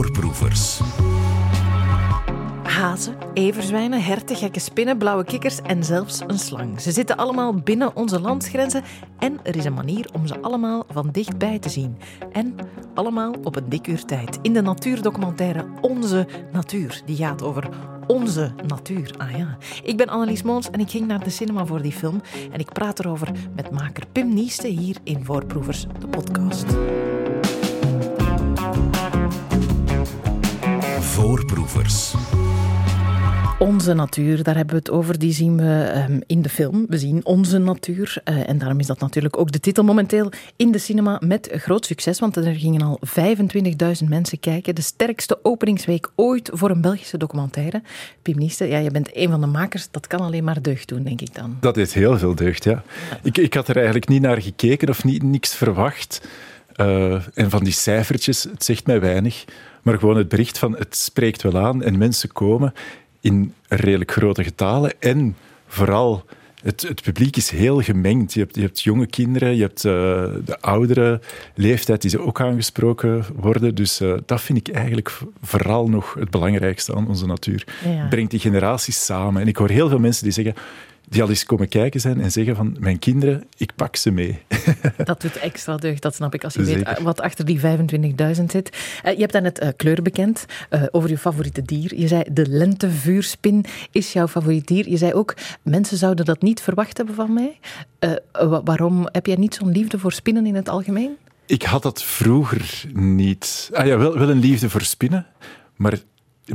Voorproevers. Hazen, everzwijnen, herten, gekke spinnen, blauwe kikkers en zelfs een slang. Ze zitten allemaal binnen onze landsgrenzen en er is een manier om ze allemaal van dichtbij te zien. En allemaal op een dik uur tijd. In de natuurdocumentaire Onze Natuur. Die gaat over onze natuur. Ah ja. Ik ben Annelies Moons en ik ging naar de cinema voor die film. En ik praat erover met maker Pim Nieste hier in Voorproevers, de podcast. Voorproevers. Onze natuur, daar hebben we het over. Die zien we ehm, in de film. We zien onze natuur. Eh, en daarom is dat natuurlijk ook de titel momenteel in de cinema met groot succes. Want er gingen al 25.000 mensen kijken. De sterkste openingsweek ooit voor een Belgische documentaire. Pim Nieste, ja, je bent een van de makers. Dat kan alleen maar deugd doen, denk ik dan. Dat is heel veel deugd, ja. Ik, ik had er eigenlijk niet naar gekeken of niet, niks verwacht. Uh, en van die cijfertjes, het zegt mij weinig. Maar gewoon het bericht van het spreekt wel aan en mensen komen in redelijk grote getalen. En vooral, het, het publiek is heel gemengd. Je hebt, je hebt jonge kinderen, je hebt uh, de oudere leeftijd die ze ook aangesproken worden. Dus uh, dat vind ik eigenlijk vooral nog het belangrijkste aan onze natuur. Ja. Brengt die generaties samen. En ik hoor heel veel mensen die zeggen die al eens komen kijken zijn en zeggen van mijn kinderen, ik pak ze mee. Dat doet extra deugd, dat snap ik, als je Zeker. weet wat achter die 25.000 zit. Uh, je hebt dan het uh, kleur bekend uh, over je favoriete dier. Je zei de lentevuurspin is jouw favoriet dier. Je zei ook, mensen zouden dat niet verwacht hebben van mij. waarom heb jij niet zo'n liefde voor spinnen in het algemeen? Ik had dat vroeger niet. Ah ja, wel, wel een liefde voor spinnen, maar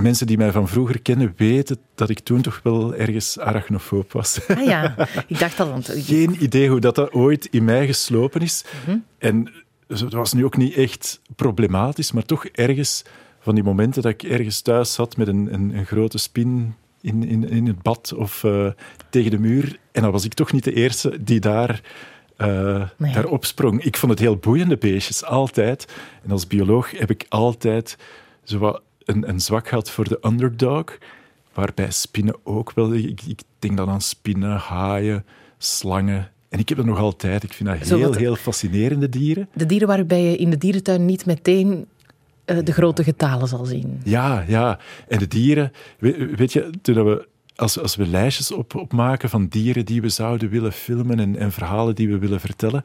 mensen die mij van vroeger kennen weten dat ik toen toch wel ergens arachnofoob was. Ah ja, ik dacht al. Want... Geen idee hoe dat, dat ooit in mij geslopen is. Mm -hmm. En het was nu ook niet echt problematisch, maar toch ergens van die momenten dat ik ergens thuis zat met een, een, een grote spin in, in, in het bad of uh, tegen de muur. En dan was ik toch niet de eerste die daar... Uh, nee. daar opsprong. Ik vond het heel boeiende beestjes, altijd. En als bioloog heb ik altijd zo wat een, een zwak had voor de underdog, waarbij spinnen ook wel... Ik, ik denk dan aan spinnen, haaien, slangen, en ik heb dat nog altijd. Ik vind dat heel, heel fascinerende dieren. De dieren waarbij je in de dierentuin niet meteen uh, de grote getalen zal zien. Ja, ja. En de dieren... Weet, weet je, toen we, als, als we lijstjes op, opmaken van dieren die we zouden willen filmen en, en verhalen die we willen vertellen...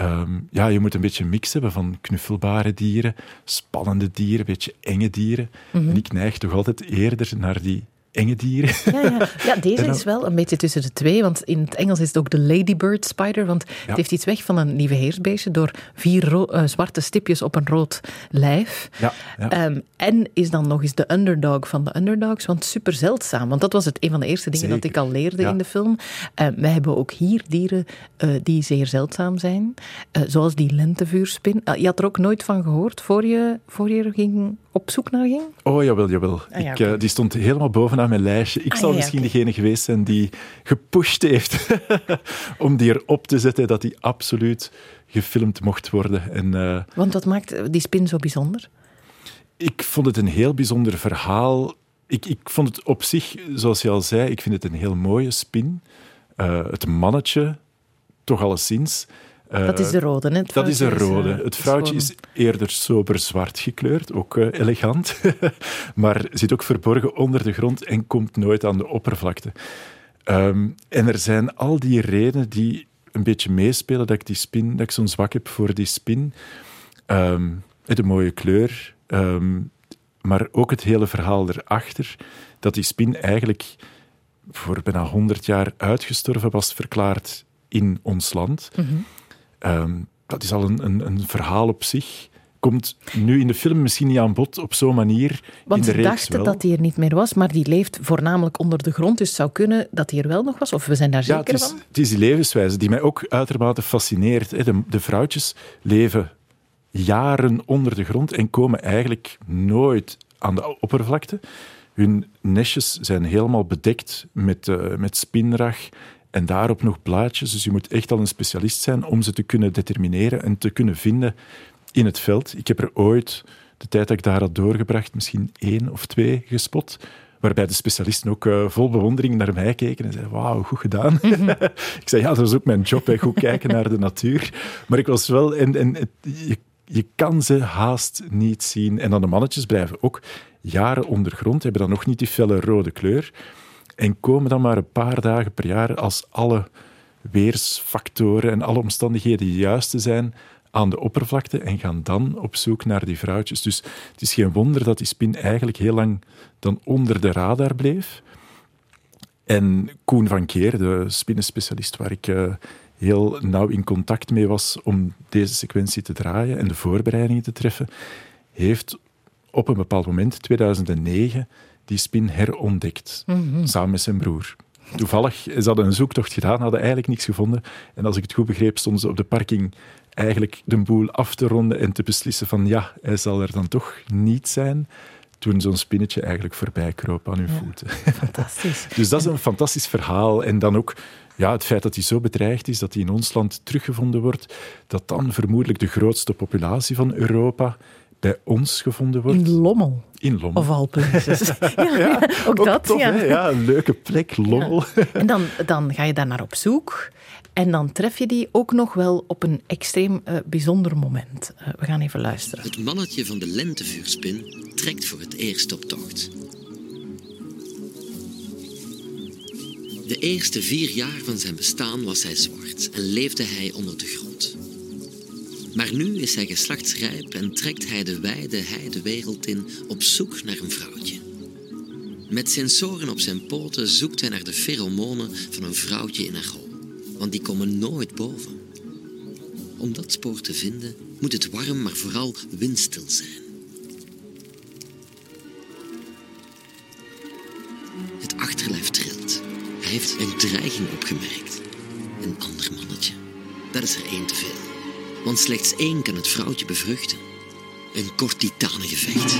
Um, ja, je moet een beetje een mix hebben van knuffelbare dieren, spannende dieren, een beetje enge dieren. Mm -hmm. En ik neig toch altijd eerder naar die enge dieren. Ja, ja. ja deze is wel een beetje tussen de twee, want in het Engels is het ook de ladybird spider, want ja. het heeft iets weg van een lieve heersbeestje door vier uh, zwarte stipjes op een rood lijf. Ja, ja. Um, en is dan nog eens de underdog van de underdogs, want super zeldzaam. Want dat was het een van de eerste dingen Zeker. dat ik al leerde in de film. Uh, wij hebben ook hier dieren uh, die zeer zeldzaam zijn, zoals die lentevuurspin. je had er ook nooit van gehoord voor je, voor je ging op zoek naar ging? Oh, jawel, jawel. Ah, ik, okay. die stond helemaal mijn lijstje. Ik ah, zal ja, misschien okay. degene geweest zijn die gepusht heeft om die erop te zetten dat die absoluut gefilmd mocht worden. En, uh, Want wat maakt die spin zo bijzonder? Ik vond het een heel bijzonder verhaal. Ik, ik vond het op zich, zoals je al zei, ik vind het een heel mooie spin. Uh, het mannetje, toch alleszins. Uh, dat is de rode, hè? Dat is de rode. Is, uh, het vrouwtje is, is eerder sober zwart gekleurd, ook uh, elegant, maar zit ook verborgen onder de grond en komt nooit aan de oppervlakte. Um, en er zijn al die redenen die een beetje meespelen dat ik die spin, dat ik zo'n zwak heb voor die spin. Um, de mooie kleur, um, maar ook het hele verhaal erachter, dat die spin eigenlijk voor bijna 100 jaar uitgestorven was verklaard in ons land. Mm -hmm. Um, dat is al een, een, een, verhaal op zich. Komt nu in de film misschien niet aan bod op zo'n manier. Want in de ze dachten wel. dat hij er niet meer was, maar die leeft voornamelijk onder de grond. Dus het zou kunnen dat hij er wel nog was, of we zijn daar ja, zeker het is, van? Het is die levenswijze die mij ook uitermate fascineert. De, de vrouwtjes leven jaren onder de grond en komen eigenlijk nooit aan de oppervlakte. Hun nestjes zijn helemaal bedekt met, uh, met spinrag en daarop nog blaadjes. Dus je moet echt al een specialist zijn om ze te kunnen determineren en te kunnen vinden in het veld. Ik heb er ooit, de tijd dat ik daar had doorgebracht, misschien één of twee gespot. Waarbij de specialisten ook uh, vol bewondering naar mij keken en zeiden: Wauw, goed gedaan. -hmm. ik zei: Ja, dat is ook mijn job, hè, goed kijken naar de natuur. Maar ik was wel, en, en het, je, je kan ze haast niet zien. En dan de mannetjes blijven ook jaren ondergrond, hebben dan nog niet die felle rode kleur. En komen dan maar een paar dagen per jaar als alle weersfactoren en alle omstandigheden juist te zijn aan de oppervlakte en gaan dan op zoek naar die vrouwtjes. Dus het is geen wonder dat die spin eigenlijk heel lang dan onder de radar bleef. En Koen van Keer, de spinnenspecialist waar ik uh, heel nauw in contact mee was om deze sequentie te draaien en de voorbereidingen te treffen, heeft op een bepaald moment, 2009, die spin herontdekt, mm samen met zijn broer. Toevallig, ze hadden een zoektocht gedaan, hadden eigenlijk niks gevonden. En als ik het goed begreep, stonden ze op de parking eigenlijk de boel af te ronden en te beslissen van ja, hij zal er dan toch niet zijn toen zo'n spinnetje eigenlijk voorbij kroop aan hun voeten. Fantastisch. dus dat is een fantastisch verhaal. En dan ook ja, het feit dat hij zo bedreigd is, dat hij in ons land teruggevonden wordt, dat dan vermoedelijk de grootste populatie van Europa bij ons gevonden wordt. In Lommel. In Lommel. Of Alpenses. ja, ja, ook, dat. Tof, ja. ja, een leuke plek, Lommel. En dan, dan ga je daar naar op zoek. En dan tref je die ook nog wel op een extreem uh, bijzonder moment. Uh, we gaan even luisteren. Het mannetje van de lentevuurspin trekt voor het eerst op tocht. De eerste vier jaar van zijn bestaan was hij zwart en leefde hij onder de grond. Maar nu is hij geslachtsrijp en trekt hij de wijde heidewereld in op zoek naar een vrouwtje. Met sensoren op zijn poten zoekt hij naar de pheromonen van een vrouwtje in haar hol, want die komen nooit boven. Om dat spoor te vinden moet het warm, maar vooral windstil zijn. Het achterlijf trilt. Hij heeft een dreiging opgemerkt. Een ander mannetje. Dat is er één te veel. Want slechts één kan het vrouwtje bevruchten. Een kort titanengevecht.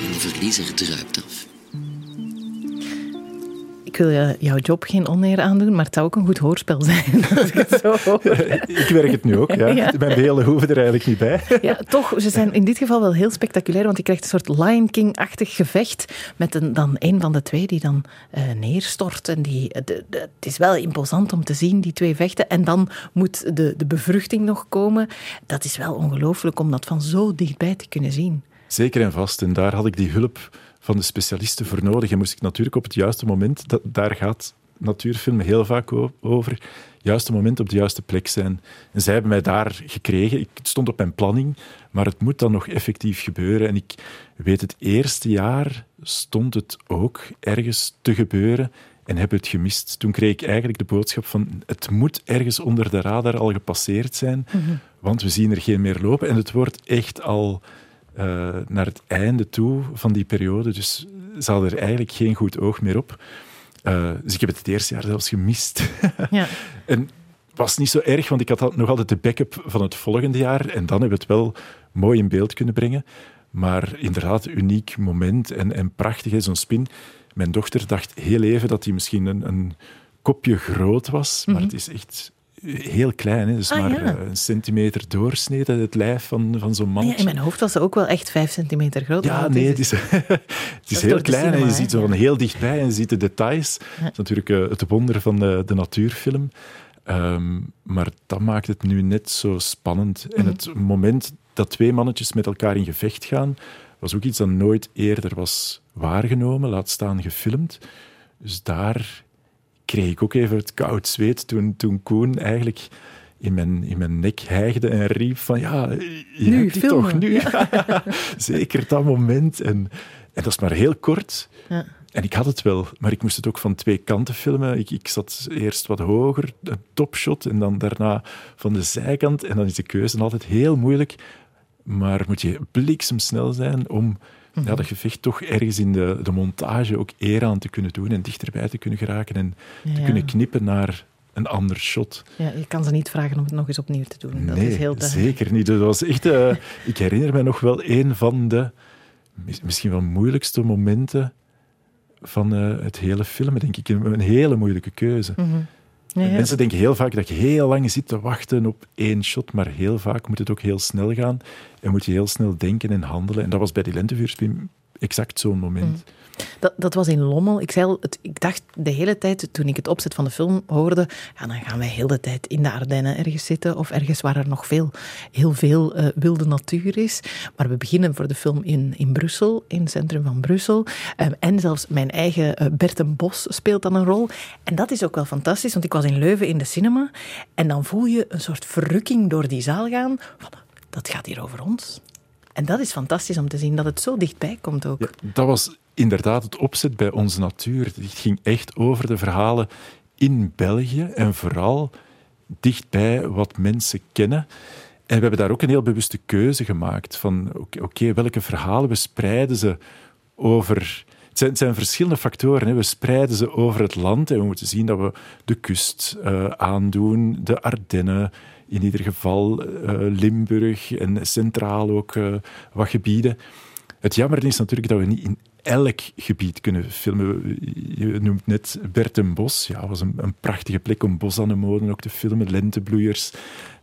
En de verliezer druipt af. Ik wil jouw job geen oneer aandoen, maar het zou ook een goed hoorspel zijn. Als ik, het zo ik werk het nu ook, ja. ja. Mijn belen hoeven er eigenlijk niet bij. Ja, toch, ze zijn in dit geval wel heel spectaculair, want je krijgt een soort Lion King-achtig gevecht met een, dan een van de twee die dan uh, neerstort. En die, de, de, het is wel imposant om te zien, die twee vechten. En dan moet de, de bevruchting nog komen. Dat is wel ongelooflijk om dat van zo dichtbij te kunnen zien. Zeker en vast. En daar had ik die hulp van de specialisten voor nodig. En moest ik natuurlijk op het juiste moment, dat, daar gaat natuurfilm heel vaak over, juiste moment op de juiste plek zijn. En zij hebben mij daar gekregen. Ik, het stond op mijn planning, maar het moet dan nog effectief gebeuren. En ik weet, het eerste jaar stond het ook ergens te gebeuren en heb het gemist. Toen kreeg ik eigenlijk de boodschap van het moet ergens onder de radar al gepasseerd zijn, want we zien er geen meer lopen en het wordt echt al uh, naar het einde toe van die periode. Dus ze hadden er eigenlijk geen goed oog meer op. Uh, dus ik heb het het eerste jaar zelfs gemist. Ja. en was niet zo erg, want ik had nog altijd de backup van het volgende jaar. En dan hebben we het wel mooi in beeld kunnen brengen. Maar inderdaad, uniek moment en, en prachtig, zo'n spin. Mijn dochter dacht heel even dat hij misschien een, een kopje groot was, maar mm -hmm. het is echt heel klein, hè? dus ah, maar ja. uh, een centimeter doorsnede, het lijf van, van zo'n man. Ja, in mijn hoofd was ze ook wel echt vijf centimeter groot. Ja, nee, het is, het is heel klein cinema, en je ziet zo van heel dichtbij en je ziet de details. Dat is natuurlijk uh, het wonder van de, de natuurfilm. Um, maar dat maakt het nu net zo spannend. Mm. En het moment dat twee mannetjes met elkaar in gevecht gaan, was ook iets dat nooit eerder was waargenomen, laat staan gefilmd. Dus daar kreeg ik ook even het koud zweet toen, toen Koen eigenlijk in mijn, in mijn nek hijgde en riep van ja, je nu, hebt toch nu. Ja. Zeker dat moment. En, en dat is maar heel kort. Ja. En ik had het wel, maar ik moest het ook van twee kanten filmen. Ik, ik zat eerst wat hoger, een topshot, en dan daarna van de zijkant. En dan is de keuze altijd heel moeilijk. Maar moet je bliksemsnel zijn om ja, dat gevecht toch ergens in de, de montage ook eer aan te kunnen doen en dichterbij te kunnen geraken en te kunnen knippen naar een ander shot. Ja, je kan ze niet vragen om het nog eens opnieuw te doen. Dat nee, is heel zeker niet. Dat was echt, uh, ik herinner me nog wel een van de mis- misschien wel moeilijkste momenten van uh, het hele filmen, denk ik. Een hele moeilijke keuze. Mm-hmm. Ja. Mensen denken heel vaak dat je heel lang zit te wachten op één shot, maar heel vaak moet het ook heel snel gaan en moet je heel snel denken en handelen. En dat was bij die lentevuurspin exact zo'n moment. Mm. Dat, dat was in Lommel. Ik, zei al, het, ik dacht de hele tijd, toen ik het opzet van de film hoorde, ja, dan gaan wij heel de tijd in de Ardennen ergens zitten of ergens waar er nog veel, heel veel uh, wilde natuur is. Maar we beginnen voor de film in, in Brussel, in het centrum van Brussel. Um, en zelfs mijn eigen uh, Berten Bos speelt dan een rol. En dat is ook wel fantastisch, want ik was in Leuven in de cinema en dan voel je een soort verrukking door die zaal gaan dat gaat hier over ons. En dat is fantastisch om te zien dat het zo dichtbij komt ook. Dat was inderdaad het opzet bij onze natuur. Het ging echt over de verhalen in België en vooral dichtbij wat mensen kennen. En we hebben daar ook een heel bewuste keuze gemaakt van oké, welke verhalen we spreiden ze over... Het zijn, zijn verschillende factoren. Hè. We spreiden ze over het land en we moeten zien dat we de kust uh, aandoen, de Ardennen, in ieder geval uh, Limburg en centraal ook uh, wat gebieden. Het jammer is natuurlijk dat we niet in elk gebied kunnen filmen. Je noemt net Bertenbos. Ja, dat was een, een prachtige plek om bosanemonen ook te filmen, lentebloeiers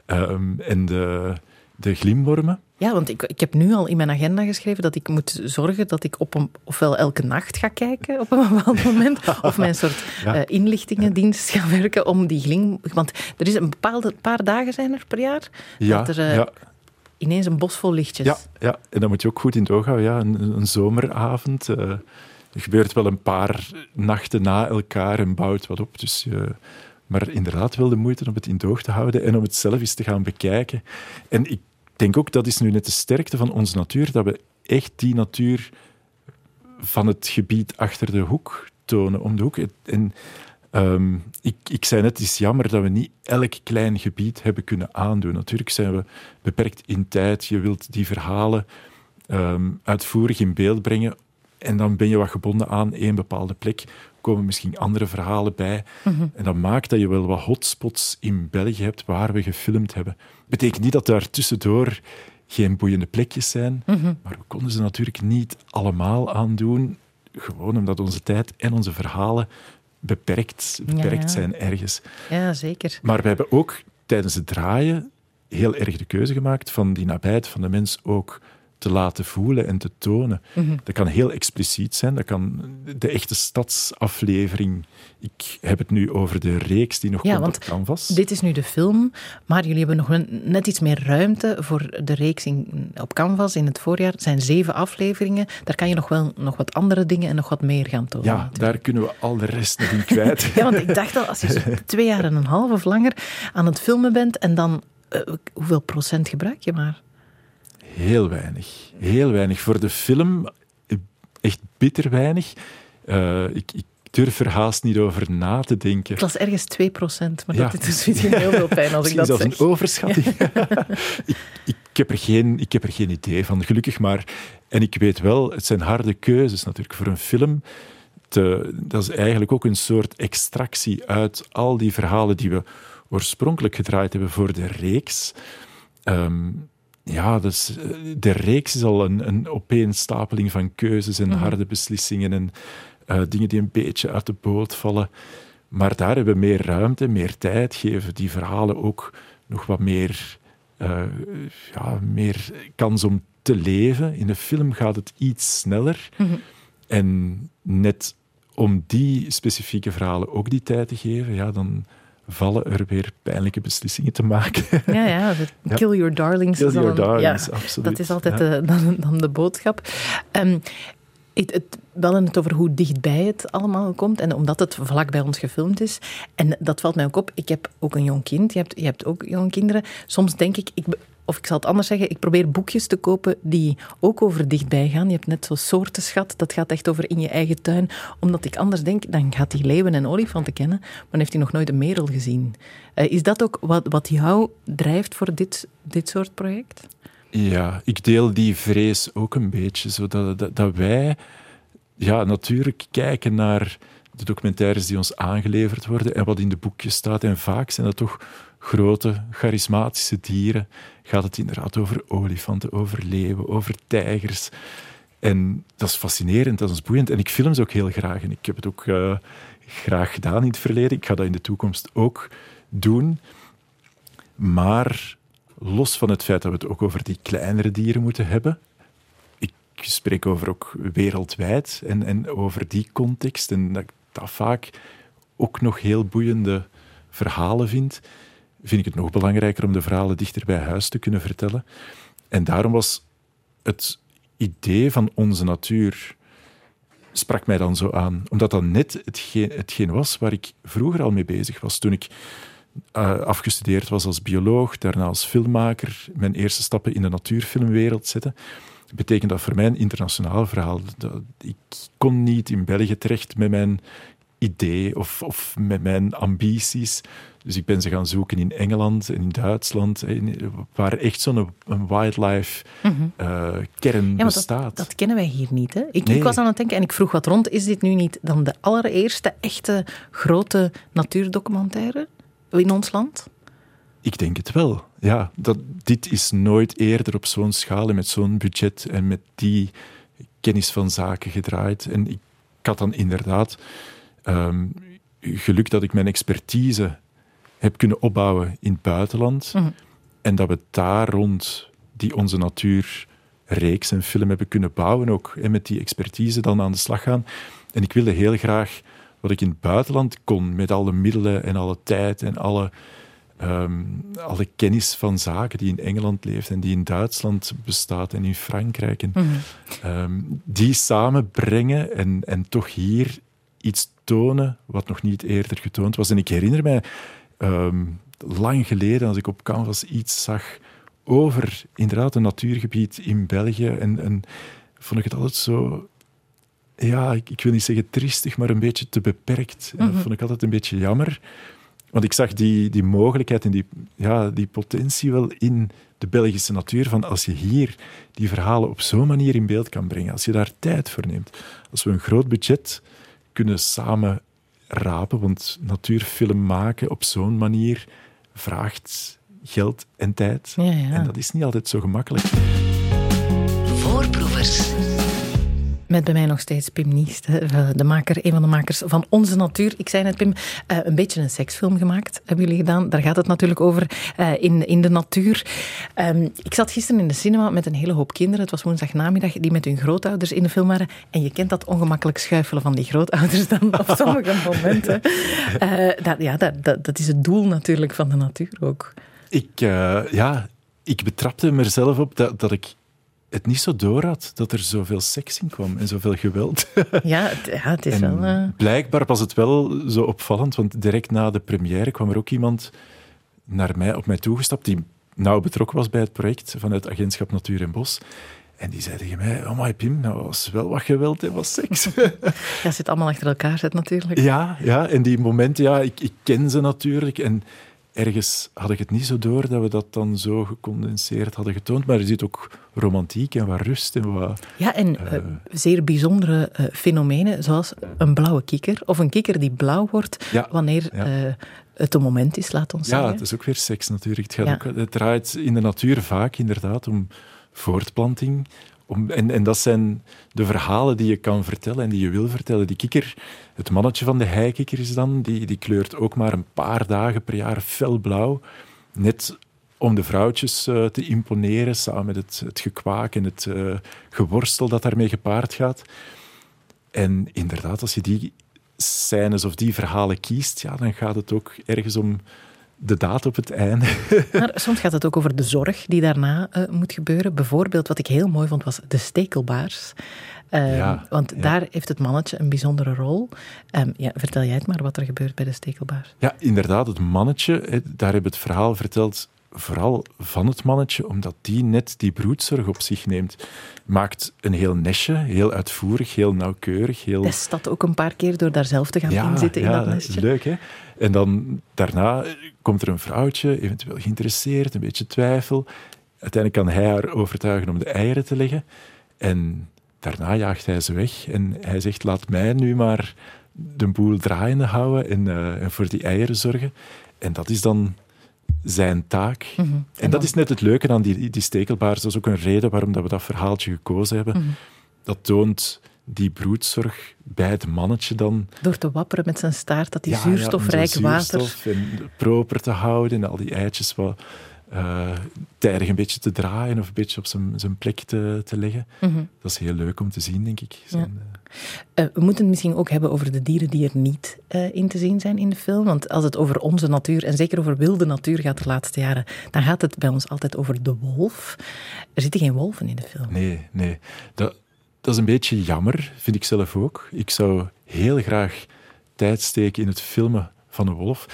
um, en de, de glimwormen. Ja, want ik, ik heb nu al in mijn agenda geschreven dat ik moet zorgen dat ik op een, ofwel elke nacht ga kijken op een bepaald moment, of mijn soort ja. uh, inlichtingendienst ga werken om die glim... Want er is een bepaalde paar dagen zijn er per jaar ja, dat er... Uh, ja ineens een bos vol lichtjes. Ja, ja, en dan moet je ook goed in het oog houden. Ja, een, een zomeravond. Er gebeurt wel een paar nachten na elkaar en bouwt wat op. Dus, uh, maar inderdaad wel de moeite om het in het oog te houden en om het zelf eens te gaan bekijken. En ik denk ook, dat is nu net de sterkte van onze natuur, dat we echt die natuur van het gebied achter de hoek tonen, om de hoek. En Um, ik, ik zei net, het is jammer dat we niet elk klein gebied hebben kunnen aandoen. Natuurlijk zijn we beperkt in tijd. Je wilt die verhalen um, uitvoerig in beeld brengen. En dan ben je wat gebonden aan één bepaalde plek. Er komen misschien andere verhalen bij. Mm -hmm. En dat maakt dat je wel wat hotspots in België hebt waar we gefilmd hebben. Betekent niet dat daar tussendoor geen boeiende plekjes zijn. Mm -hmm. Maar we konden ze natuurlijk niet allemaal aandoen. Gewoon omdat onze tijd en onze verhalen beperkt, beperkt ja, ja. zijn ergens. Ja, zeker. Maar we hebben ook tijdens het draaien heel erg de keuze gemaakt van die nabijheid van de mens ook te laten voelen en te tonen. Mm -hmm. Dat kan heel expliciet zijn, dat kan de echte stadsaflevering. Ik heb het nu over de reeks die nog ja, komt op Canvas. Dit is nu de film, maar jullie hebben nog net iets meer ruimte voor de reeks in, op Canvas in het voorjaar. Het zijn zeven afleveringen. Daar kan je nog wel nog wat andere dingen en nog wat meer gaan tonen. Ja, natuurlijk. daar kunnen we al de rest nog in kwijt. ja, want ik dacht al, als je twee jaar en een half of langer aan het filmen bent en dan, uh, hoeveel procent gebruik je maar? Heel weinig. Heel weinig. Voor de film echt bitter weinig. Uh, ik, ik, durf er haast niet over na te denken. Het was ergens 2 procent, maar ja. dat is misschien heel veel pijn als ik dat zeg. Dat is een overschatting. ik, ik, heb er geen, ik heb er geen idee van, gelukkig maar. En ik weet wel, het zijn harde keuzes natuurlijk voor een film. Te, dat is eigenlijk ook een soort extractie uit al die verhalen die we oorspronkelijk gedraaid hebben voor de reeks. Um, ja, dus de reeks is al een, een opeenstapeling van keuzes en mm -hmm. harde beslissingen en uh, dingen die een beetje uit de boot vallen. Maar daar hebben we meer ruimte, meer tijd, geven die verhalen ook nog wat meer, uh, ja, meer kans om te leven. In de film gaat het iets sneller. Mm -hmm. En net om die specifieke verhalen ook die tijd te geven, ja, dan vallen er weer pijnlijke beslissingen te maken. Ja, ja, kill your darlings. Kill your darlings, ja, absoluut. Dat is altijd ja. de, dan, dan, de boodschap. Um, het, het, we hadden het over hoe dichtbij het allemaal komt en omdat het vlak bij ons gefilmd is. En dat valt mij ook op. Ik heb ook een jong kind. Je hebt, je hebt ook jonge kinderen. Soms denk ik, ik, of ik zal het anders zeggen, ik probeer boekjes te kopen die ook over dichtbij gaan. Je hebt net zo'n soortenschat, dat gaat echt over in je eigen tuin. Omdat ik anders denk, dan gaat hij leeuwen en olifanten kennen, maar dan heeft hij nog nooit een merel gezien. Uh, is dat ook wat, wat jou drijft voor dit, dit soort project? Ja, ik deel die vrees ook een beetje. Zodat dat, dat wij ja, natuurlijk kijken naar de documentaires die ons aangeleverd worden en wat in de boekjes staat. En vaak zijn dat toch grote, charismatische dieren. Gaat het inderdaad over olifanten, over leeuwen, over tijgers. En dat is fascinerend, dat is boeiend. En ik film ze ook heel graag. En ik heb het ook uh, graag gedaan in het verleden. Ik ga dat in de toekomst ook doen. Maar los van het feit dat we het ook over die kleinere dieren moeten hebben, ik spreek over ook wereldwijd en, en over die context. En dat ik dat vaak ook nog heel boeiende verhalen vind, vind ik het nog belangrijker om de verhalen dichter bij huis te kunnen vertellen. En daarom was het idee van onze natuur sprak mij dan zo aan. Omdat dat net hetgeen, hetgeen was waar ik vroeger al mee bezig was. Toen ik uh, afgestudeerd was als bioloog, daarna als filmmaker, mijn eerste stappen in de natuurfilmwereld zette, betekent dat voor mij een internationaal verhaal. Ik kon niet in België terecht met mijn idee of, of met mijn ambities. Dus ik ben ze gaan zoeken in Engeland en in Duitsland, waar echt zo'n wildlife mm kern ja, bestaat. Dat, dat, kennen wij hier niet. Hè? Ik, ik, was aan het denken en ik vroeg wat rond. Is dit nu niet dan de allereerste echte grote natuurdocumentaire in ons land? Ik denk het wel. Ja, dat, dit is nooit eerder op zo'n schaal en met zo'n budget en met die kennis van zaken gedraaid. En ik, had dan inderdaad um, geluk dat ik mijn expertise heb kunnen opbouwen in het buitenland. Mhm. En dat we daar rond die onze natuur reeks en film hebben kunnen bouwen ook. En met die expertise dan aan de slag gaan. En ik wilde heel graag wat ik in het buitenland kon, met alle middelen en alle tijd en alle, um, alle kennis van zaken die in Engeland leeft en die in Duitsland bestaat en in Frankrijk. En, mhm. ehm, die samenbrengen en, en toch hier iets tonen wat nog niet eerder getoond was. En ik herinner mij Ehm, lang geleden, als ik op Canvas iets zag over inderdaad een natuurgebied in België, en, en vond ik het altijd zo ja, ik, ik, wil niet zeggen triestig, maar een beetje te beperkt. Dat mhm. vond ik altijd een beetje jammer. Want ik zag die, die mogelijkheid en die, ja, die potentie wel in de Belgische natuur. Van als je hier die verhalen op zo'n manier in beeld kan brengen, als je daar tijd voor neemt, als we een groot budget kunnen samen rapen, want natuurfilm maken op zo'n manier vraagt geld en tijd. Ja, ja. En dat is niet altijd zo gemakkelijk. Met bij mij nog steeds Pim Niest, de maker, een van de makers van Onze Natuur. Ik zei net, Pim, eh, een beetje een seksfilm gemaakt, hebben jullie gedaan. Daar gaat het natuurlijk over eh, in, in de natuur. Ehm, ik zat gisteren in de cinema met een hele hoop kinderen. Het was woensdagnamiddag, die met hun grootouders in de film waren. En je kent dat ongemakkelijk schuifelen van die grootouders dan op sommige momenten. Uh, dat, ja, dat, dat, dat, is het doel natuurlijk van de natuur ook. Ik, ja, ik betrapte mezelf op dat, dat ik het niet zo door had dat er zoveel seks in kwam en zoveel geweld. Ja, het, ja, het is wel... Uh... Blijkbaar was het wel zo opvallend, want direct na de première kwam er ook iemand naar mij, op mij toegestapt die nauw betrokken was bij het project vanuit Agentschap Natuur en Bos. En die zei tegen mij, oh my Pim, nou was wel wat geweld en wat seks. Ja, zit allemaal achter elkaar zit natuurlijk. Ja, ja, en die momenten, ja, ik, ik ken ze natuurlijk. En ergens had ik het niet zo door dat we dat dan zo gecondenseerd hadden getoond. Maar er zit ook romantiek en wat rust en wat... Ja, en uh, zeer bijzondere uh, fenomenen, zoals een blauwe kikker. Of een kikker die blauw wordt wanneer het een moment is, laat ons ja, zeggen. Ja, het is ook weer seks natuurlijk. Het, gaat ook, het draait in de natuur vaak inderdaad om voortplanting, en, en dat zijn de verhalen die je kan vertellen en die je wil vertellen. Die kikker, het mannetje van de heikikker is dan, die, die kleurt ook maar een paar dagen per jaar felblauw. Net om de vrouwtjes uh, te imponeren, samen met het, het gekwaak en het uh, geworstel dat daarmee gepaard gaat. En inderdaad, als je die scènes of die verhalen kiest, ja, dan gaat het ook ergens om de daad op het einde. Maar soms gaat het ook over de zorg die daarna uh, moet gebeuren. Bijvoorbeeld, wat ik heel mooi vond, was de stekelbaars. Uh, ja, want daar heeft het mannetje een bijzondere rol. Um, ja, vertel jij het maar wat er gebeurt bij de stekelbaars. Ja, inderdaad, het mannetje, daar heb het verhaal verteld vooral van het mannetje, omdat die net die broedzorg op zich neemt. Maakt een heel nestje, heel uitvoerig, heel nauwkeurig. Heel... Test dat ook een paar keer door daar zelf te gaan ja, inzitten in dat nestje. leuk hè. En dan daarna komt er een vrouwtje, eventueel geïnteresseerd, een beetje twijfel. Uiteindelijk kan hij haar overtuigen om de eieren te leggen. En daarna jaagt hij ze weg en hij zegt, laat mij nu maar de boel draaiende houden en, uh, en voor die eieren zorgen. En dat is dan zijn taak. Mhm. En, dat is net het leuke aan die, die stekelbaars. Dat is ook een reden waarom dat we dat verhaaltje gekozen hebben. Mhm. Dat toont die broedzorg bij het mannetje dan. Door te wapperen met zijn staart, dat die zuurstofrijk water... en proper te houden en al die eitjes wat uh, tijdig een beetje te draaien of een beetje op zijn, zijn plek te, te leggen. Mhm. Dat is heel leuk om te zien, denk ik. Zijn, uh, we moeten het misschien ook hebben over de dieren die er niet uh, in te zien zijn in de film. Want als het over onze natuur, en zeker over wilde natuur gaat de laatste jaren, dan gaat het bij ons altijd over de wolf. Er zitten geen wolven in de film. Nee, nee. Dat, dat is een beetje jammer, vind ik zelf ook. Ik zou heel graag tijd steken in het filmen van een wolf.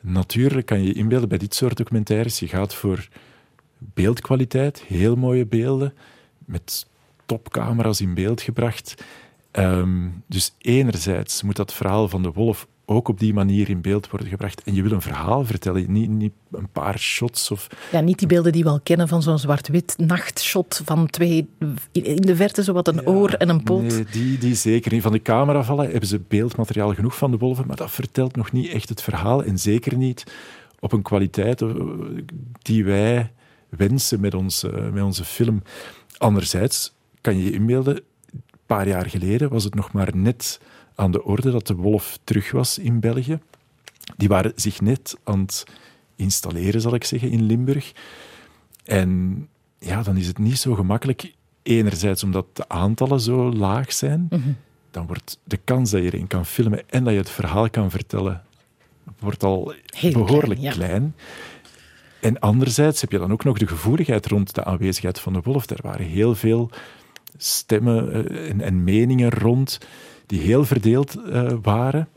Natuurlijk kan je inbeelden bij dit soort documentaires. Je gaat voor beeldkwaliteit, heel mooie beelden, met topcamera's in beeld gebracht. Ehm, dus enerzijds moet dat verhaal van de wolf ook op die manier in beeld worden gebracht. En je wil een verhaal vertellen, niet, niet een paar shots. Of... Ja, niet die beelden die we al kennen van zo'n zwart-wit nachtshot van twee in de verte, zo wat een oor en een poot. Nee, die, die zeker niet. Van de camera vallen hebben ze beeldmateriaal genoeg van de wolven, maar dat vertelt nog niet echt het verhaal. En zeker niet op een kwaliteit eh, die wij wensen met onze, met onze film. Anderzijds kan je je inbeelden, een paar jaar geleden was het nog maar net aan de orde dat de wolf terug was in België. Die waren zich net aan het installeren, zal ik zeggen, in Limburg. En ja, dan is het niet zo gemakkelijk. Enerzijds omdat de aantallen zo laag zijn, Mhm. dan wordt de kans dat je erin kan filmen en dat je het verhaal kan vertellen, wordt al Heel behoorlijk klein, ja. klein. En anderzijds heb je dan ook nog de gevoeligheid rond de aanwezigheid van de wolf. Er waren heel veel stemmen eh, en, en meningen rond die heel verdeeld eh, waren.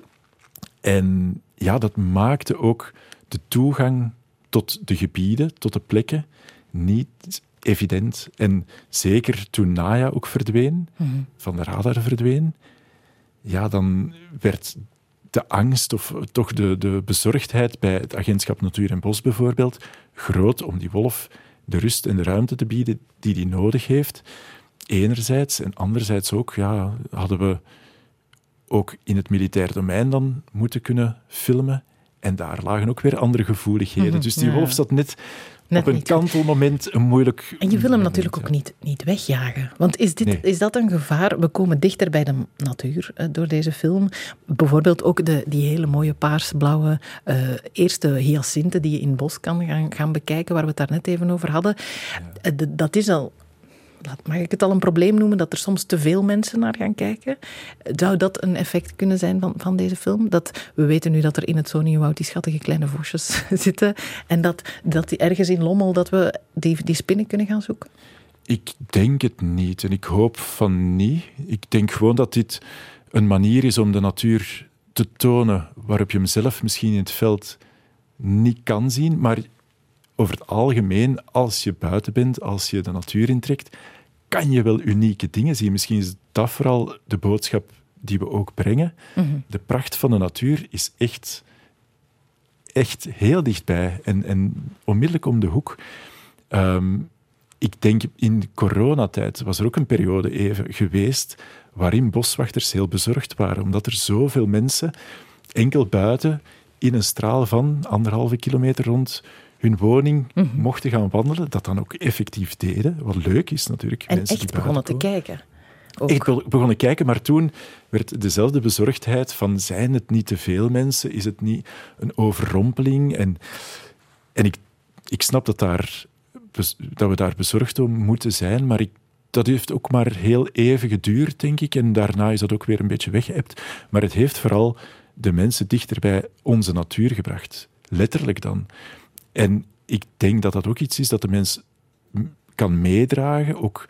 En ja, dat maakte ook de toegang tot de gebieden, tot de plekken, niet evident. En zeker toen Naya ook verdween, Mhm. van de radar verdween, ja, dan werd de angst of toch de, de bezorgdheid bij het agentschap Natuur en Bos bijvoorbeeld groot om die wolf de rust en de ruimte te bieden die die nodig heeft. Enerzijds en anderzijds ook ja, hadden we ook in het militair domein dan moeten kunnen filmen. En daar lagen ook weer andere gevoeligheden. Mhm, dus die ja. wolf zat net, Net op een niet. kantelmoment een moeilijk... En je wil hem natuurlijk ook niet, niet wegjagen. Want is, dit, Nee. is dat een gevaar? We komen dichter bij de natuur eh, door deze film. Bijvoorbeeld ook de, die hele mooie paarsblauwe eh, eerste hyacinten die je in het bos kan gaan, gaan bekijken, waar we het daar net even over hadden. Eh, de- dat is al... laat- Mag ik het al een probleem noemen dat er soms te veel mensen naar gaan kijken? Zou dat een effect kunnen zijn van, van deze film? Dat, we weten nu dat er in het Soniewoud die schattige kleine vosjes zitten. En dat, dat die ergens in Lommel dat we die, die spinnen kunnen gaan zoeken? Ik denk het niet en ik hoop van niet. Ik denk gewoon dat dit een manier is om de natuur te tonen waarop je hem zelf misschien in het veld niet kan zien. Maar over het algemeen, als je buiten bent, als je de natuur intrekt, kan je wel unieke dingen zien. Misschien is dat vooral de boodschap die we ook brengen. De pracht van de natuur is echt, echt heel dichtbij en, en onmiddellijk om de hoek. Ehm, ik denk in coronatijd was er ook een periode even geweest waarin boswachters heel bezorgd waren, omdat er zoveel mensen enkel buiten in een straal van anderhalve kilometer rond hun woning mochten gaan wandelen, dat dan ook effectief deden. Wat leuk is natuurlijk. En mensen die echt begonnen te kijken. Ook. Ik be- begonnen kijken, maar toen werd dezelfde bezorgdheid van zijn het niet te veel mensen? Is het niet een overrompeling? En, en ik, ik snap dat, daar, dat we daar bezorgd om moeten zijn, maar ik, dat heeft ook maar heel even geduurd, denk ik. En daarna is dat ook weer een beetje weggeëpt. Maar het heeft vooral de mensen dichter bij onze natuur gebracht. Letterlijk dan. En ik denk dat dat ook iets is dat de mens kan meedragen, ook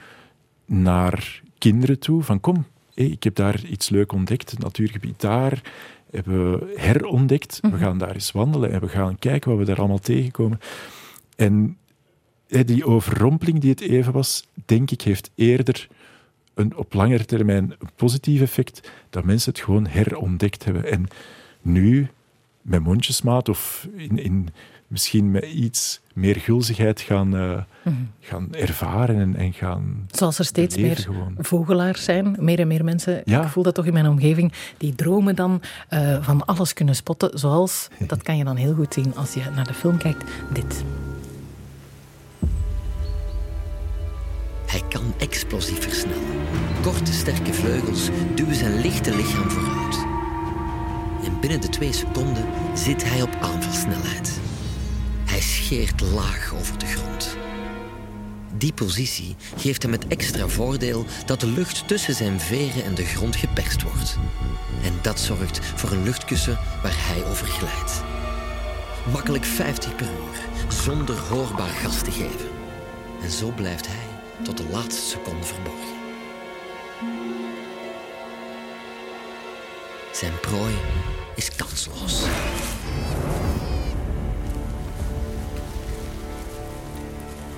naar kinderen toe. Van kom, hé, ik heb daar iets leuk ontdekt, het natuurgebied daar hebben we herontdekt. We gaan daar eens wandelen en we gaan kijken wat we daar allemaal tegenkomen. En hé, die overrompeling die het even was, denk ik, heeft eerder een, op langere termijn een positief effect, dat mensen het gewoon herontdekt hebben. En nu, met mondjesmaat of in, in, misschien met iets meer gulzigheid gaan, eh, gaan ervaren en, en gaan Zoals er steeds meer gewoon. vogelaars zijn, meer en meer mensen, Ja. ik voel dat toch in mijn omgeving, die dromen dan eh, van alles kunnen spotten, zoals, dat kan je dan heel goed zien als je naar de film kijkt, dit. Hij kan explosief versnellen. Korte, sterke vleugels duwen zijn lichte lichaam vooruit. En binnen de twee seconden zit hij op aanvalsnelheid. Laag over de grond. Die positie geeft hem het extra voordeel dat de lucht tussen zijn veren en de grond geperst wordt. En dat zorgt voor een luchtkussen waar hij over glijdt. Makkelijk 50 per uur, zonder hoorbaar gas te geven. En zo blijft hij tot de laatste seconde verborgen. Zijn prooi is kansloos.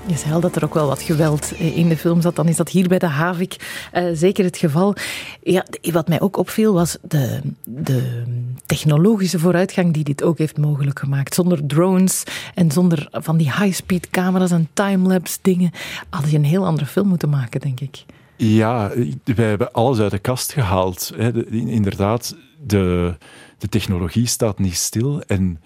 Je zei al dat er ook wel wat geweld eh, in de film zat. Dan is dat hier bij de Havik uh, zeker het geval. Ja, wat mij ook opviel was de, de technologische vooruitgang die dit ook heeft mogelijk gemaakt. Zonder drones en zonder van die high-speed camera's en timelapse dingen had je een heel andere film moeten maken, denk ik. Ja, wij hebben alles uit de kast gehaald. Inderdaad, de, de technologie staat niet stil en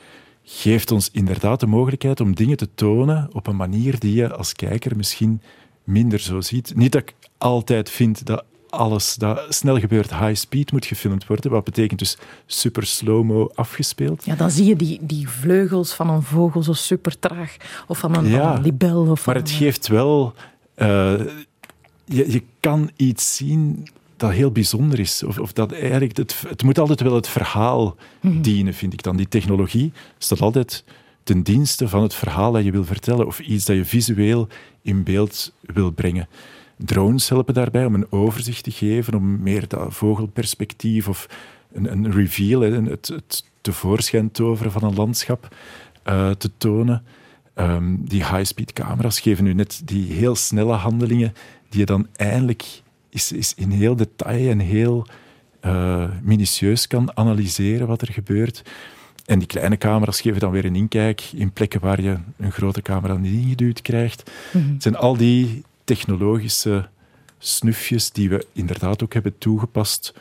geeft ons inderdaad de mogelijkheid om dingen te tonen op een manier die je als kijker misschien minder zo ziet. Niet dat ik altijd vind dat alles dat snel gebeurt high speed moet gefilmd worden, wat betekent dus super slow-mo afgespeeld. Ja, dan zie je die, die vleugels van een vogel zo super traag, of van een, ja, libel. Of maar het geeft wel... Uh, je, je kan iets zien dat heel bijzonder is. Of, of dat eigenlijk het, het moet altijd wel het verhaal mhm. dienen, vind ik dan. Die technologie staat altijd ten dienste van het verhaal dat je wil vertellen of iets dat je visueel in beeld wil brengen. Drones helpen daarbij om een overzicht te geven, om meer dat vogelperspectief of een, een reveal, het, het tevoorschijn toveren van een landschap uh, te tonen. Um, die high-speed camera's geven nu net die heel snelle handelingen die je dan eindelijk is, is in heel detail en heel uh, minutieus kan analyseren wat er gebeurt. En die kleine camera's geven dan weer een inkijk in plekken waar je een grote camera niet ingeduwd krijgt. Mhm. Het zijn al die technologische snufjes die we inderdaad ook hebben toegepast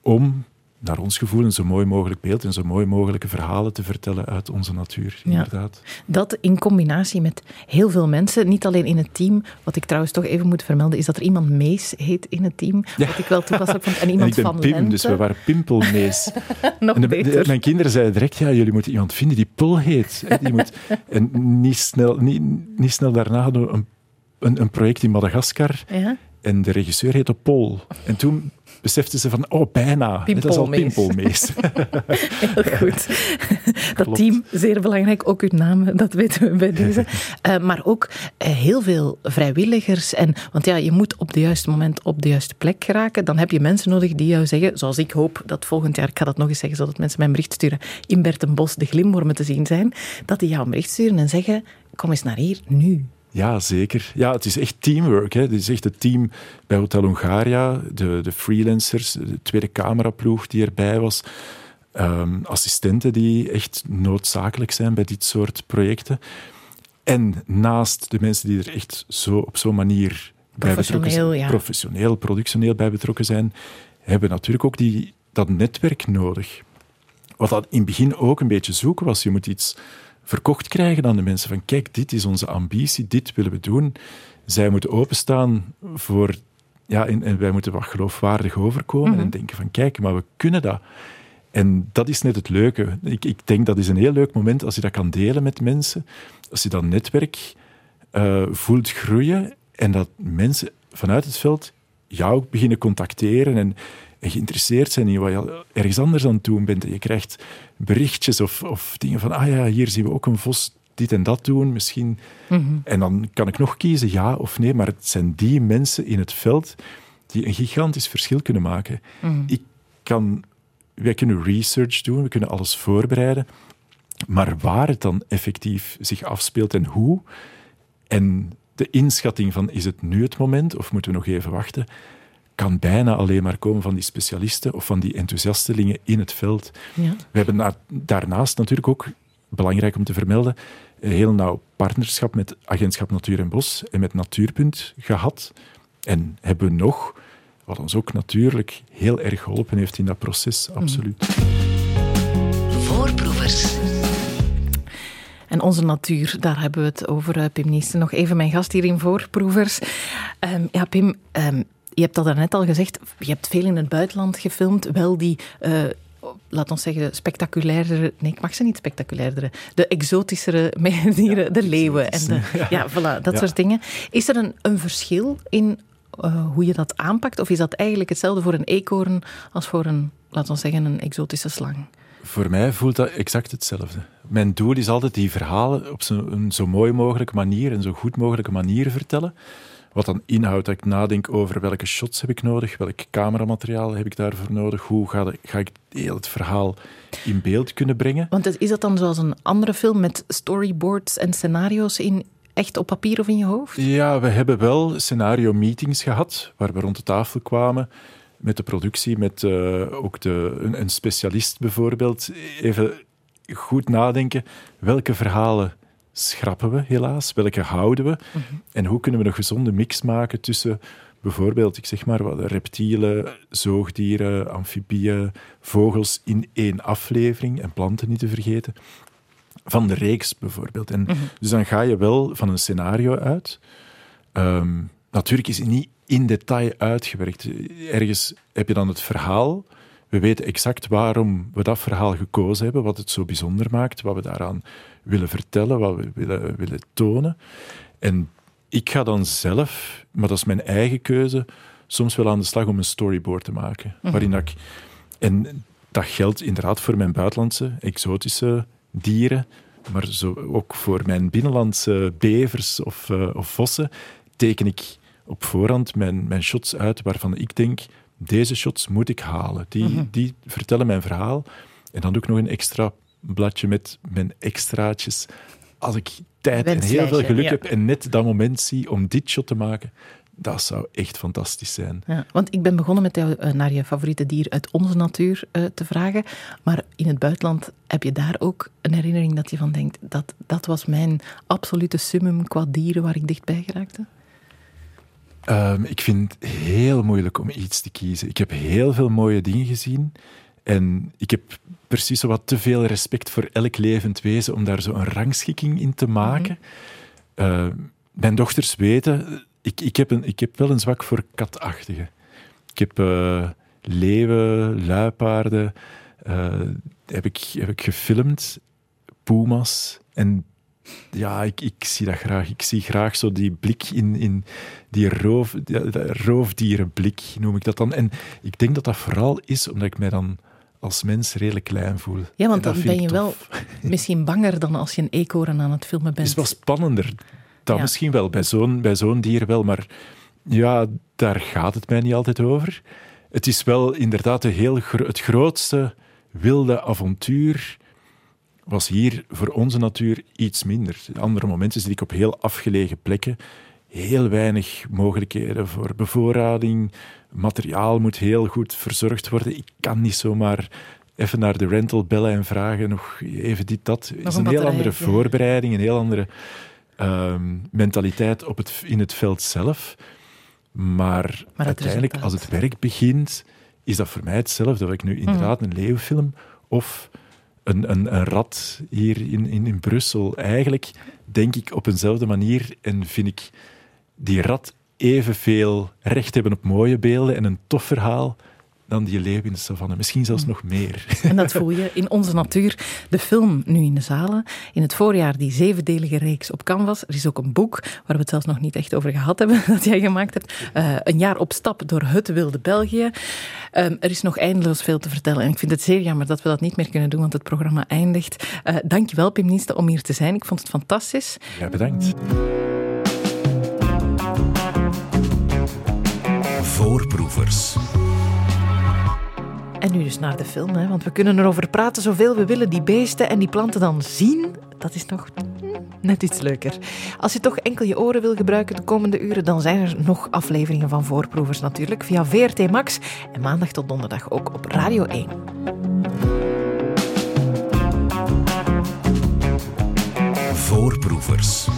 om naar ons gevoel een zo mooi mogelijk beeld en zo mooi mogelijke verhalen te vertellen uit onze natuur. Inderdaad. Dat in combinatie met heel veel mensen, niet alleen in het team. Wat ik trouwens toch even moet vermelden, is dat er iemand Mees heet in het team. Wat ik wel toepasselijk vond. En iemand en ik ben van Pim, Lente. dus we waren Pimpelmees. Nog en beter. mijn kinderen zeiden direct, ja, jullie moeten iemand vinden die Pul heet. Die moet, en niet snel, niet, niet snel daarna hadden we een, een, een project in Madagaskar. Ja? En de regisseur heette Paul. En toen beseften ze van, oh, bijna. Dat is al pimpelmees. Heel goed. Dat team, zeer belangrijk. Ook uw naam, dat weten we bij deze. Uh, maar ook uh, heel veel vrijwilligers. En, want ja, je moet op het juiste moment op de juiste plek geraken. Dan heb je mensen nodig die jou zeggen, zoals ik hoop dat volgend jaar, ik ga dat nog eens zeggen, zodat mensen mijn bericht sturen, in Bertenbos de glimwormen te zien zijn, dat die jou een bericht sturen en zeggen, kom eens naar hier, nu. Ja, zeker. Ja, het is echt teamwork. Hè. Het is echt het team bij Hotel Hongaria, de, de freelancers, de tweede cameraploeg die erbij was, um, assistenten die echt noodzakelijk zijn bij dit soort projecten. En naast de mensen die er echt zo, op zo'n manier bij betrokken zijn, ja. professioneel, productioneel bij betrokken zijn, hebben we natuurlijk ook die, dat netwerk nodig. Wat dat in het begin ook een beetje zoeken was. Je moet iets verkocht krijgen aan de mensen. Van kijk, dit is onze ambitie, dit willen we doen. Zij moeten openstaan voor... Ja, en, en wij moeten wat geloofwaardig overkomen en mhm. denken van kijk, maar we kunnen dat. En dat is net het leuke. Ik, ik denk dat is een heel leuk moment als je dat kan delen met mensen. Als je dat netwerk uh, voelt groeien en dat mensen vanuit het veld jou beginnen contacteren en, en geïnteresseerd zijn in wat je ergens anders aan het doen bent. je krijgt berichtjes of, of dingen van, ah ja, hier zien we ook een vos dit en dat doen, misschien. Mhm. En dan kan ik nog kiezen, ja of nee, maar het zijn die mensen in het veld die een gigantisch verschil kunnen maken. Mhm. Ik kan, wij kunnen research doen, we kunnen alles voorbereiden, maar waar het dan effectief zich afspeelt en hoe, en de inschatting van is het nu het moment of moeten we nog even wachten, kan bijna alleen maar komen van die specialisten of van die enthousiastelingen in het veld. Ja. We hebben daarnaast natuurlijk ook, belangrijk om te vermelden, een heel nauw partnerschap met Agentschap Natuur en Bos en met Natuurpunt gehad. En hebben we nog, wat ons ook natuurlijk heel erg geholpen heeft in dat proces, mhm. absoluut. Voorproevers. En onze natuur, daar hebben we het over, eh, Pim Niesten. Nog even mijn gast hier in Voorproevers. Um, ja, Pim, um, je hebt dat net al gezegd, je hebt veel in het buitenland gefilmd, wel die uh, laat ons zeggen, spectaculairdere... Nee, ik mag ze niet spectaculairdere. De exotischere dieren, de leeuwen en de... Ja, voilà, dat soort dingen. Is er een, een verschil in uh, hoe je dat aanpakt? Of is dat eigenlijk hetzelfde voor een eekhoorn als voor een, laten we zeggen, een exotische slang? Voor mij voelt dat exact hetzelfde. Mijn doel is altijd die verhalen op zo, een zo mooi mogelijke manier en zo goed mogelijke manier vertellen. Wat dan inhoudt dat ik nadenk over welke shots heb ik nodig, welk cameramateriaal heb ik daarvoor nodig, hoe ga, de, ga ik heel het verhaal in beeld kunnen brengen. Want is dat dan zoals een andere film met storyboards en scenario's in, echt op papier of in je hoofd? Ja, we hebben wel scenario-meetings gehad, waar we rond de tafel kwamen met de productie, met uh, ook de, een, een, specialist bijvoorbeeld. Even goed nadenken, welke verhalen schrappen we helaas, welke houden we mm -hmm. en hoe kunnen we een gezonde mix maken tussen bijvoorbeeld, ik zeg maar, wat, reptielen, zoogdieren, amfibieën, vogels in één aflevering en planten niet te vergeten van de reeks bijvoorbeeld. En, mm -hmm. Dus dan ga je wel van een scenario uit. Um, natuurlijk is het niet in detail uitgewerkt. Ergens heb je dan het verhaal. We weten exact waarom we dat verhaal gekozen hebben, wat het zo bijzonder maakt, wat we daaraan willen vertellen, wat we willen, willen tonen. En ik ga dan zelf, maar dat is mijn eigen keuze, soms wel aan de slag om een storyboard te maken. Mm -hmm. Waarin ik, en dat geldt inderdaad voor mijn buitenlandse, exotische dieren, maar zo ook voor mijn binnenlandse bevers of, uh, of vossen teken ik op voorhand mijn, mijn shots uit waarvan ik denk, deze shots moet ik halen. Die, mm -hmm. die vertellen mijn verhaal. En dan doe ik nog een extra bladje met mijn extraatjes. Als ik tijd en heel veel geluk ja. heb en net dat moment zie om dit shot te maken, dat zou echt fantastisch zijn. Ja, want ik ben begonnen met jou uh, naar je favoriete dier uit onze natuur uh, te vragen. Maar in het buitenland heb je daar ook een herinnering dat je van denkt: dat, dat was mijn absolute summum qua dieren waar ik dichtbij geraakte? Um, ik vind het heel moeilijk om iets te kiezen. Ik heb heel veel mooie dingen gezien. En ik heb precies zo wat te veel respect voor elk levend wezen om daar zo een rangschikking in te maken. Mm -hmm. uh, mijn dochters weten, ik, ik, heb een, ik heb wel een zwak voor katachtige. Ik heb uh, leeuwen, luipaarden, uh, heb, ik, heb ik gefilmd, puma's. En ja, ik, ik zie dat graag. Ik zie graag zo die blik in, in die roof, die, roofdierenblik, noem ik dat dan. En ik denk dat dat vooral is omdat ik mij dan als mens redelijk klein voel. Ja, want dan ben je wel misschien banger dan als je een eekhoorn aan het filmen bent. Het is wel spannender. Dat ja. misschien wel, bij zo'n, bij zo'n dier wel. Maar ja, daar gaat het mij niet altijd over. Het is wel inderdaad heel gro het grootste wilde avontuur was hier voor onze natuur iets minder. Andere momenten zit ik op heel afgelegen plekken. Heel weinig mogelijkheden voor bevoorrading. Materiaal moet heel goed verzorgd worden. Ik kan niet zomaar even naar de rental bellen en vragen nog even dit, dat. Het is een, een heel andere voorbereiding, een heel andere um, mentaliteit op het, in het veld zelf. Maar, maar uiteindelijk, als het werk begint, is dat voor mij hetzelfde. Of ik nu inderdaad mm. een leeuwfilm of een, een, een rat hier in, in, in Brussel. Eigenlijk denk ik op eenzelfde manier en vind ik die rat evenveel recht hebben op mooie beelden en een tof verhaal dan die leeuw in de savanne. Misschien zelfs nog meer. En dat voel je in onze natuur. De film nu in de zalen. In het voorjaar die zevendelige reeks op Canvas. Er is ook een boek waar we het zelfs nog niet echt over gehad hebben, dat jij gemaakt hebt. Uh, een jaar op stap door het wilde België. Um, er is nog eindeloos veel te vertellen. En ik vind het zeer jammer dat we dat niet meer kunnen doen, want het programma eindigt. Uh, dankjewel, Pim Nieste, om hier te zijn. Ik vond het fantastisch. Ja, bedankt. Voorproevers. En nu dus naar de film, hè? want we kunnen erover praten zoveel we willen. Die beesten en die planten dan zien, dat is nog net iets leuker. Als je toch enkel je oren wil gebruiken de komende uren, dan zijn er nog afleveringen van Voorproevers natuurlijk via VRT Max en maandag tot donderdag ook op Radio 1. Voorproevers.